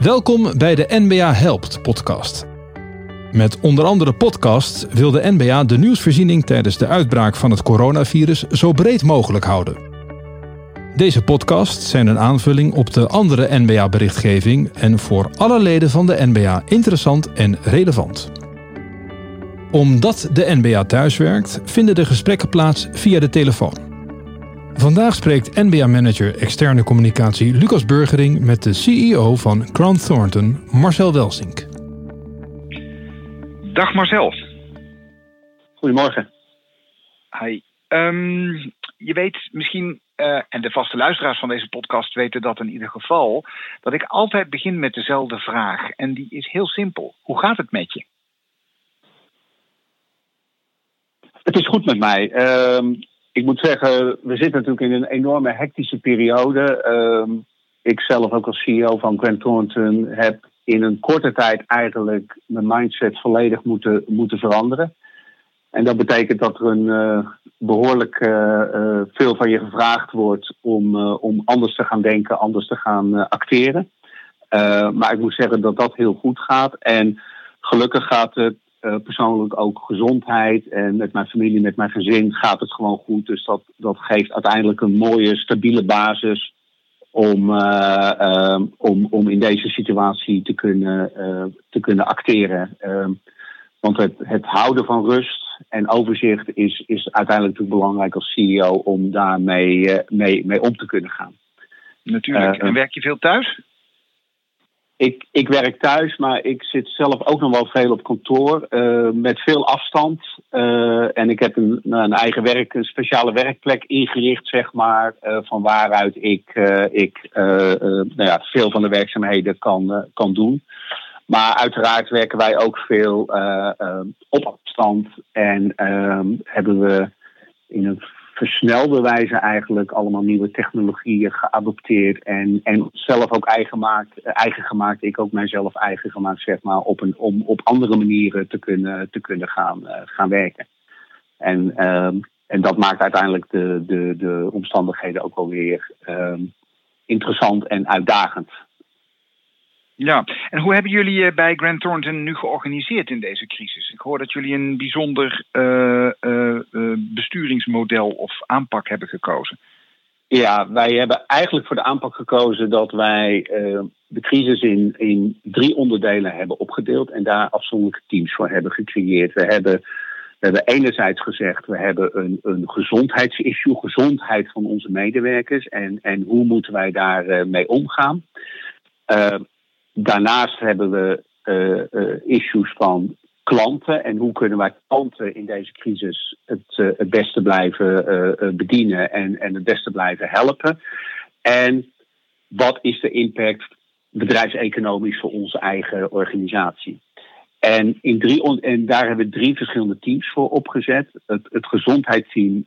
Welkom bij de NBA Helpt podcast. Met onder andere podcasts wil de NBA de nieuwsvoorziening tijdens de uitbraak van het coronavirus zo breed mogelijk houden. Deze podcasts zijn een aanvulling op de andere NBA-berichtgeving en voor alle leden van de NBA interessant en relevant. Omdat de NBA thuiswerkt, vinden de gesprekken plaats via de telefoon. Vandaag spreekt NBA-manager externe communicatie Lucas Burgering met de CEO van Grant Thornton, Marcel Welsink. Dag Marcel. Goedemorgen. Hi. Ehm, je weet misschien, uh, en de vaste luisteraars van deze podcast weten dat in ieder geval, dat ik altijd begin met dezelfde vraag. En die is heel simpel. Hoe gaat het met je? Het is goed met mij. Uh, ik moet zeggen, we zitten natuurlijk in een enorme hectische periode. Uh, ik zelf ook als CEO van Grant heb in een korte tijd eigenlijk mijn mindset volledig moeten, moeten veranderen. En dat betekent dat er een uh, behoorlijk uh, veel van je gevraagd wordt om, om anders te gaan denken, anders te gaan acteren. maar ik moet zeggen dat dat heel goed gaat. En gelukkig gaat het persoonlijk ook gezondheid. En met mijn familie, met mijn gezin gaat het gewoon goed. Dus dat, dat geeft uiteindelijk een mooie, stabiele basis om, uh, uh, om, om in deze situatie te kunnen, uh, te kunnen acteren. Ehm, want het, het houden van rust en overzicht is, is uiteindelijk natuurlijk belangrijk als CEO om daarmee mee, mee om te kunnen gaan. Natuurlijk. en werk je veel thuis? Ik, ik werk thuis, maar ik zit zelf ook nog wel veel op kantoor uh, met veel afstand. Uh, en ik heb een, een, eigen werk, een speciale werkplek ingericht, zeg maar, uh, van waaruit ik, ik nou ja, veel van de werkzaamheden kan, kan doen. Maar uiteraard werken wij ook veel op afstand en hebben we in een versnelde wijze eigenlijk allemaal nieuwe technologieën geadopteerd en, en zelf ook eigen gemaakt, eigen gemaakt, ik ook mijzelf eigen gemaakt, zeg maar, op een, om op andere manieren te kunnen, te kunnen gaan, uh, gaan werken. En, um, en dat maakt uiteindelijk de, de, de omstandigheden ook wel weer um, interessant en uitdagend. Ja, en hoe hebben jullie bij Grant Thornton nu georganiseerd in deze crisis? Ik hoor dat jullie een bijzonder uh, uh, besturingsmodel of aanpak hebben gekozen. Ja, wij hebben eigenlijk voor de aanpak gekozen dat wij de crisis in, in drie onderdelen hebben opgedeeld en daar afzonderlijke teams voor hebben gecreëerd. We hebben, we hebben enerzijds gezegd, we hebben een, een gezondheidsissue, gezondheid van onze medewerkers en, en hoe moeten wij daar mee omgaan. Daarnaast hebben we uh, uh, issues van klanten en hoe kunnen wij klanten in deze crisis het, uh, het beste blijven bedienen en, en het beste blijven helpen. En wat is de impact bedrijfseconomisch voor onze eigen organisatie? En, in drie, en daar hebben we drie verschillende teams voor opgezet. Het, het gezondheidsteam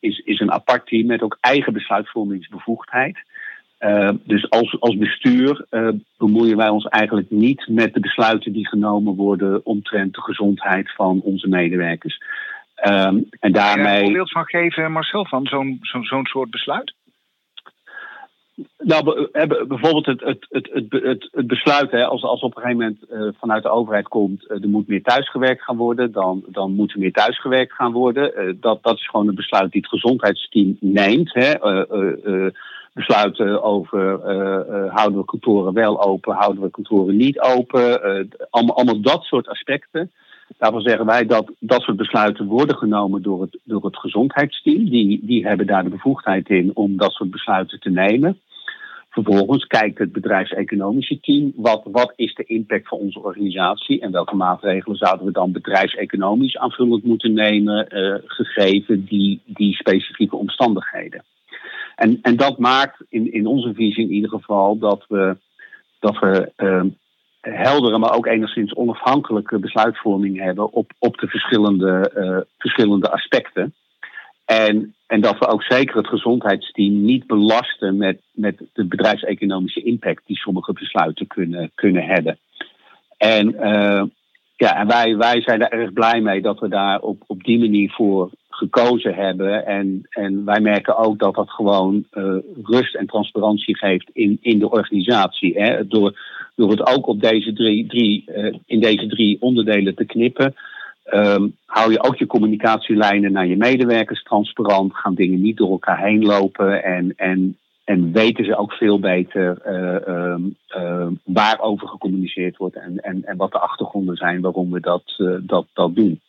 is, is een apart team met ook eigen besluitvormingsbevoegdheid. Uh, dus als, als bestuur uh, bemoeien wij ons eigenlijk niet met de besluiten die genomen worden omtrent de gezondheid van onze medewerkers. Um, en daarmee. Je een voorbeeld van geven, Marcel, van zo'n zo'n zo'n soort besluit? Nou, bijvoorbeeld het, het, het, het, het besluit, hè, als, als op een gegeven moment uh, vanuit de overheid komt, uh, er moet meer thuisgewerkt gaan worden, dan, dan moet er meer thuisgewerkt gaan worden. Uh, dat, dat is gewoon een besluit die het gezondheidsteam neemt. Hè besluiten over uh, houden we kantoren wel open, houden we kantoren niet open. Uh, allemaal, allemaal dat soort aspecten. Daarvan zeggen wij dat dat soort besluiten worden genomen door het, door het gezondheidsteam. Die, die hebben daar de bevoegdheid in om dat soort besluiten te nemen. Vervolgens kijkt het bedrijfseconomische team wat, wat is de impact van onze organisatie en welke maatregelen zouden we dan bedrijfseconomisch aanvullend moeten nemen, gegeven die, die specifieke omstandigheden. En, en dat maakt in, in onze visie in ieder geval dat we, dat we uh, heldere, maar ook enigszins onafhankelijke besluitvorming hebben op, op de verschillende, uh, verschillende aspecten. En, en dat we ook zeker het gezondheidsteam niet belasten met, met de bedrijfseconomische impact die sommige besluiten kunnen, kunnen hebben. En, uh, ja, en wij, wij zijn er erg blij mee dat we daar op, op die manier voor gekozen hebben. En, en wij merken ook dat dat gewoon rust en transparantie geeft in, in de organisatie. Hè? Door, door het ook op deze drie, drie, in deze drie onderdelen te knippen. Um, hou je ook je communicatielijnen naar je medewerkers transparant. Gaan dingen niet door elkaar heen lopen. En, en, en weten ze ook veel beter uh, uh, waarover gecommuniceerd wordt. En, en, en wat de achtergronden zijn waarom we dat, dat, dat doen.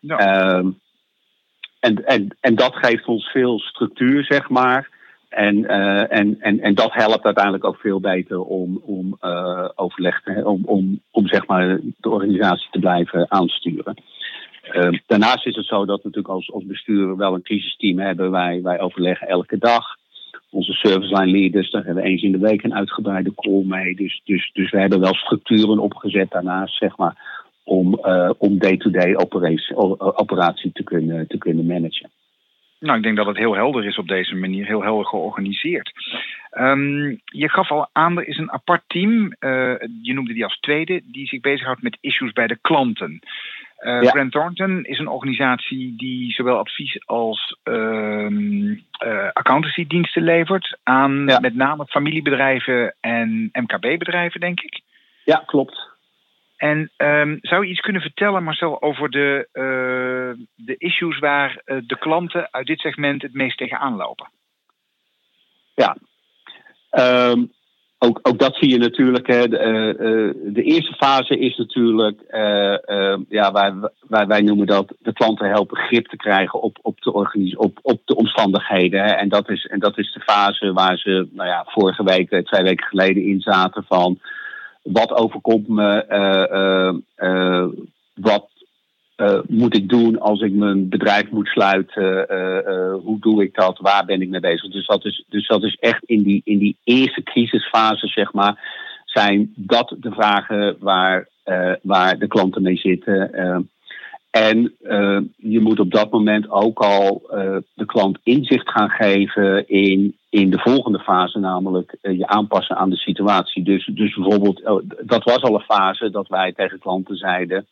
Ja. Um, en, en, en dat geeft ons veel structuur, zeg maar. En, uh, en, en, en dat helpt uiteindelijk ook veel beter om, om uh, overleg te, om, om, om zeg maar de organisatie te blijven aansturen. Uh, daarnaast is het zo dat we natuurlijk als, als bestuur wel een crisisteam hebben. Wij, wij overleggen elke dag. Onze service line leaders, daar hebben we eens in de week een uitgebreide call mee. Dus, dus, dus we hebben wel structuren opgezet daarnaast, zeg maar, om, uh, om day-to-day -day operatie, operatie te, kunnen, te kunnen managen. Nou, ik denk dat het heel helder is op deze manier, heel helder georganiseerd. Um, je gaf al aan, er is een apart team, uh, je noemde die als tweede, die zich bezighoudt met issues bij de klanten. Uh, ja. Grant Thornton is een organisatie die zowel advies als uh, accountancy-diensten levert aan ja. met name familiebedrijven en MKB-bedrijven, denk ik. Ja, klopt. En um, zou je iets kunnen vertellen, Marcel, over de, uh, de issues waar uh, de klanten uit dit segment het meest tegenaan lopen? Ja, um, ook, ook dat zie je natuurlijk. Hè. De, uh, de eerste fase is natuurlijk, ja, wij, wij, wij noemen dat de klanten helpen grip te krijgen op, op, de, op, op de omstandigheden. En, dat is, en dat is de fase waar ze nou ja, vorige week, twee weken geleden in zaten van wat overkomt me, uh, uh, wat moet ik doen als ik mijn bedrijf moet sluiten, hoe doe ik dat, waar ben ik mee bezig. Dus dat is, dus dat is echt in die, in die eerste crisisfase, zeg maar, zijn dat de vragen waar, waar de klanten mee zitten. En je moet op dat moment ook al de klant inzicht gaan geven in, in de volgende fase, namelijk uh, je aanpassen aan de situatie. Dus, dus bijvoorbeeld, oh, dat was al een fase dat wij tegen klanten zeiden.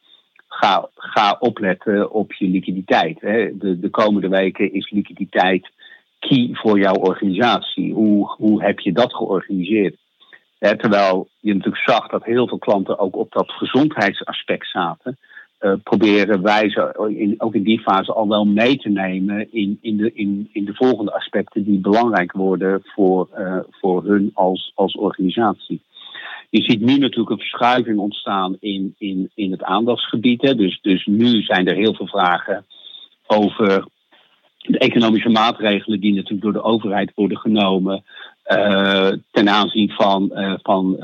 Ga, ga opletten op je liquiditeit. Hè. De, de komende weken is liquiditeit key voor jouw organisatie. Hoe, hoe heb je dat georganiseerd? Terwijl je natuurlijk zag dat heel veel klanten ook op dat gezondheidsaspect zaten. Uh, proberen wij ze in, ook in die fase al wel mee te nemen in, in, de, in, in de volgende aspecten die belangrijk worden voor, uh, voor hun als, als organisatie. Je ziet nu natuurlijk een verschuiving ontstaan in, in, in het aandachtsgebied. Hè. Dus, dus nu zijn er heel veel vragen over de economische maatregelen die natuurlijk door de overheid worden genomen. Uh, ten aanzien van, van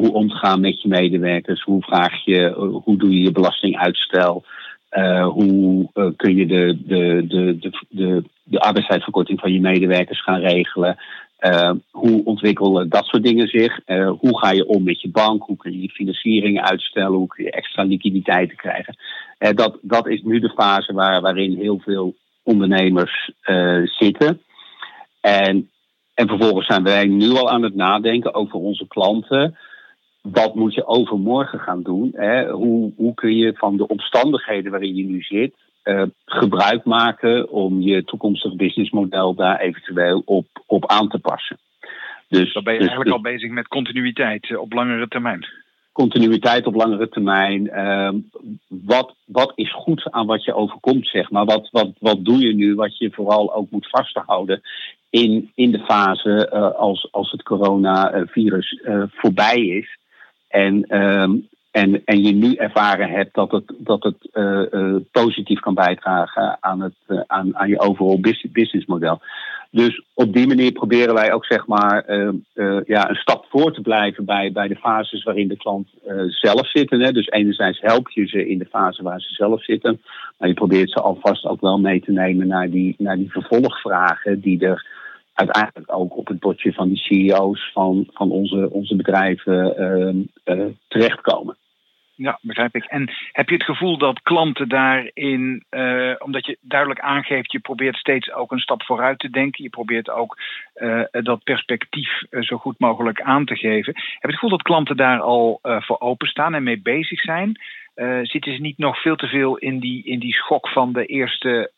hoe omgaan met je medewerkers, hoe vraag je, hoe doe je je belastinguitstel, uh, hoe uh, kun je de, de, de, de, de, van je medewerkers gaan regelen. Uh, hoe ontwikkelen dat soort dingen zich? hoe ga je om met je bank? Hoe kun je je financiering uitstellen? Hoe kun je extra liquiditeit krijgen? dat, dat is nu de fase waar, waarin heel veel ondernemers zitten. En, en vervolgens zijn wij nu al aan het nadenken over onze klanten wat moet je overmorgen gaan doen? Hè? Hoe, hoe kun je van de omstandigheden waarin je nu zit uh, gebruik maken om je toekomstig businessmodel daar eventueel op, op aan te passen? Dus, Dan ben je dus, eigenlijk al bezig met continuïteit eh, op langere termijn. Continuïteit op langere termijn. Uh, wat, wat is goed aan wat je overkomt, zeg maar? Wat, wat, wat doe je nu wat je vooral ook moet vasthouden in, in de fase uh, als, als het coronavirus uh, voorbij is? En, um, en, en je nu ervaren hebt dat het, dat het uh, uh, positief kan bijdragen aan, het, uh, aan, aan je business, businessmodel. Dus op die manier proberen wij ook zeg maar, ja, een stap voor te blijven bij, bij de fases waarin de klant zelf zit. Dus enerzijds help je ze in de fase waar ze zelf zitten. Maar je probeert ze alvast ook wel mee te nemen naar die, naar die vervolgvragen die er uiteindelijk ook op het bordje van die CEO's van, van onze, onze bedrijven uh, uh, terechtkomen. Ja, begrijp ik. En heb je het gevoel dat klanten daarin, uh, omdat je duidelijk aangeeft, je probeert steeds ook een stap vooruit te denken, je probeert ook uh, dat perspectief zo goed mogelijk aan te geven. Heb je het gevoel dat klanten daar al voor openstaan en mee bezig zijn? zitten ze niet nog veel te veel in die, in die schok van de eerste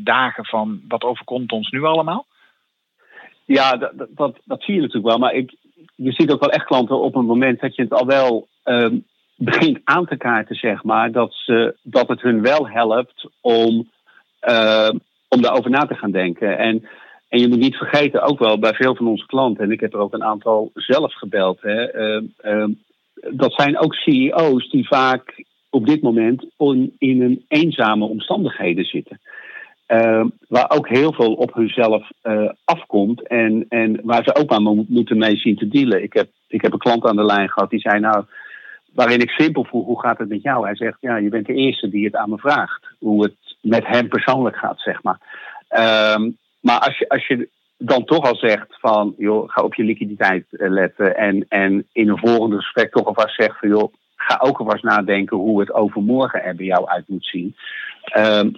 dagen van wat overkomt ons nu allemaal? Ja, dat, dat, dat, zie je natuurlijk wel. Maar ik, je ziet ook wel echt klanten op een moment dat je het al wel ehm, begint aan te kaarten, zeg maar, dat, ze, dat het hun wel helpt om, uh, om daarover na te gaan denken. En, en je moet niet vergeten, ook wel bij veel van onze klanten, en ik heb er ook een aantal zelf gebeld, hè, uh, dat zijn ook CEO's die vaak op dit moment in een eenzame omstandigheden zitten. Uh, waar ook heel veel op hunzelf uh, afkomt en, en waar ze ook aan moeten mee zien te dealen. Ik heb, ik heb een klant aan de lijn gehad die zei: Nou, waarin ik simpel vroeg: Hoe gaat het met jou? Hij zegt: Ja, je bent de eerste die het aan me vraagt. Hoe het met hem persoonlijk gaat, zeg maar. Uh, maar als je, als je dan toch al zegt: van, joh, ga op je liquiditeit eh, letten. En, en in een volgende gesprek toch alvast zegt: van, joh, ga ook alvast nadenken hoe het overmorgen er bij jou uit moet zien. Ehm,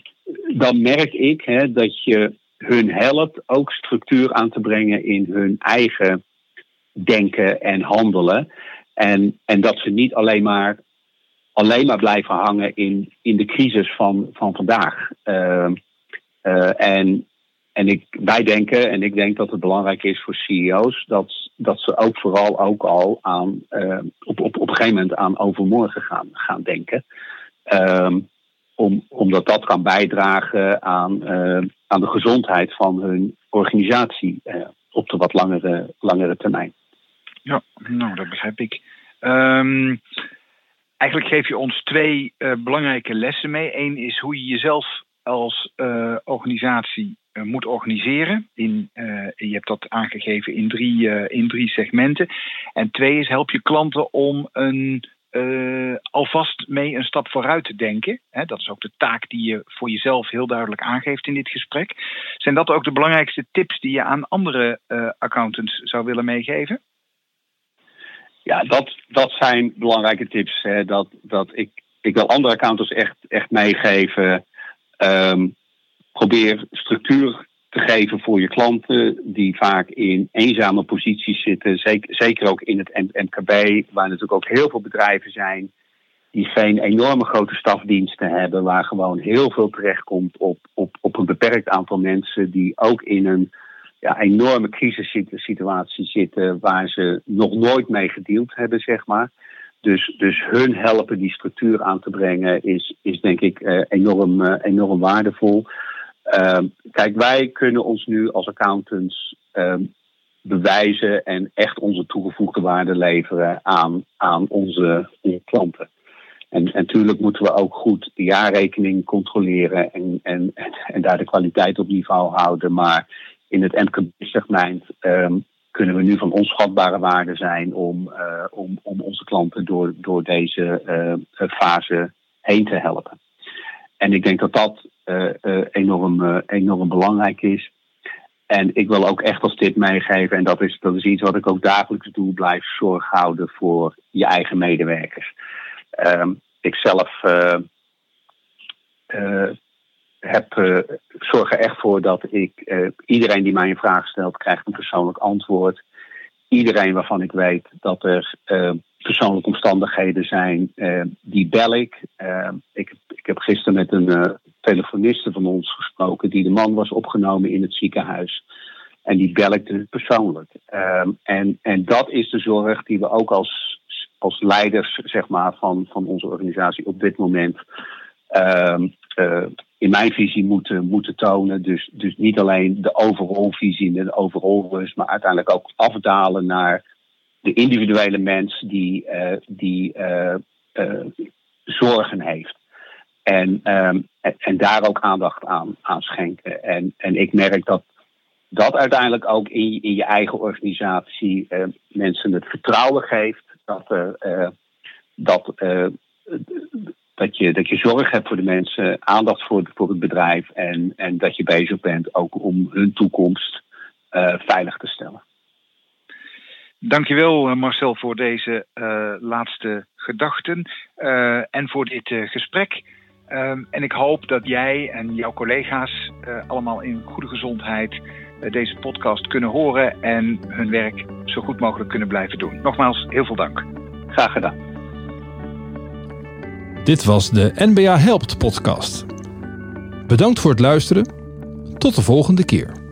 dan merk ik hè, dat je hun helpt ook structuur aan te brengen in hun eigen denken en handelen. En, en dat ze niet alleen maar, alleen maar blijven hangen in, in de crisis van, van vandaag. Uh, uh, en en ik, wij denken, en ik denk dat het belangrijk is voor CEO's, dat, dat ze ook vooral ook al aan, uh, op, op, op een gegeven moment aan overmorgen gaan, gaan denken. Um, om, omdat dat kan bijdragen aan, uh, aan de gezondheid van hun organisatie uh, op de wat langere, langere termijn. Ja, nou, dat begrijp ik. Um, eigenlijk geef je ons twee belangrijke lessen mee. Eén is hoe je jezelf als organisatie moet organiseren. In, je hebt dat aangegeven in drie, in drie segmenten. En twee is help je klanten om een alvast mee een stap vooruit te denken. Hè, dat is ook de taak die je voor jezelf heel duidelijk aangeeft in dit gesprek. Zijn dat ook de belangrijkste tips die je aan andere accountants zou willen meegeven? Ja, dat, dat zijn belangrijke tips. Hè. Dat, dat ik, ik wil andere accountants echt, echt meegeven. Um, probeer structuur te geven voor je klanten die vaak in eenzame posities zitten. Zeker, zeker ook in het MKB, waar natuurlijk ook heel veel bedrijven zijn die geen enorme grote stafdiensten hebben, waar gewoon heel veel terechtkomt op, op, op een beperkt aantal mensen die ook in een ja, enorme crisissituatie zitten waar ze nog nooit mee gedeeld hebben, zeg maar. Dus, dus hun helpen die structuur aan te brengen is, is denk ik eh, enorm, eh, enorm waardevol. Um, kijk, wij kunnen ons nu als accountants um, bewijzen en echt onze toegevoegde waarde leveren aan, aan onze, klanten. En, natuurlijk moeten we ook goed de jaarrekening controleren en, en, en daar de kwaliteit op niveau houden. Maar in het MKB-segment um, kunnen we nu van onschatbare waarde zijn om, uh, om, om onze klanten door, door deze uh, fase heen te helpen. En ik denk dat dat enorm, enorm belangrijk is. En ik wil ook echt als tip meegeven, en dat is, dat is iets wat ik ook dagelijks doe, blijf zorg houden voor je eigen medewerkers. Um, ik zelf heb, zorg er echt voor dat ik iedereen die mij een vraag stelt, krijgt een persoonlijk antwoord. Iedereen waarvan ik weet dat er persoonlijke omstandigheden zijn, die bel ik. ik. Ik heb gisteren met een telefoniste van ons gesproken die de man was opgenomen in het ziekenhuis. En die belkte persoonlijk. Um, en, en dat is de zorg die we ook als, als leiders zeg maar, van, van onze organisatie op dit moment uh, in mijn visie moeten, moeten tonen. Dus, dus niet alleen de overall visie en de overall rust, maar uiteindelijk ook afdalen naar de individuele mens die, uh, die uh, zorgen heeft. En, um, en, daar ook aandacht aan, aan schenken. En, en ik merk dat dat uiteindelijk ook in, in je eigen organisatie mensen het vertrouwen geeft dat, dat, dat, je, dat je zorg hebt voor de mensen, aandacht voor, voor het bedrijf en, en dat je bezig bent ook om hun toekomst veilig te stellen. Dankjewel Marcel voor deze laatste gedachten en voor dit gesprek. Um, en ik hoop dat jij en jouw collega's allemaal in goede gezondheid deze podcast kunnen horen en hun werk zo goed mogelijk kunnen blijven doen. Nogmaals, heel veel dank. Graag gedaan. Dit was de NBA Helpt podcast. Bedankt voor het luisteren. Tot de volgende keer.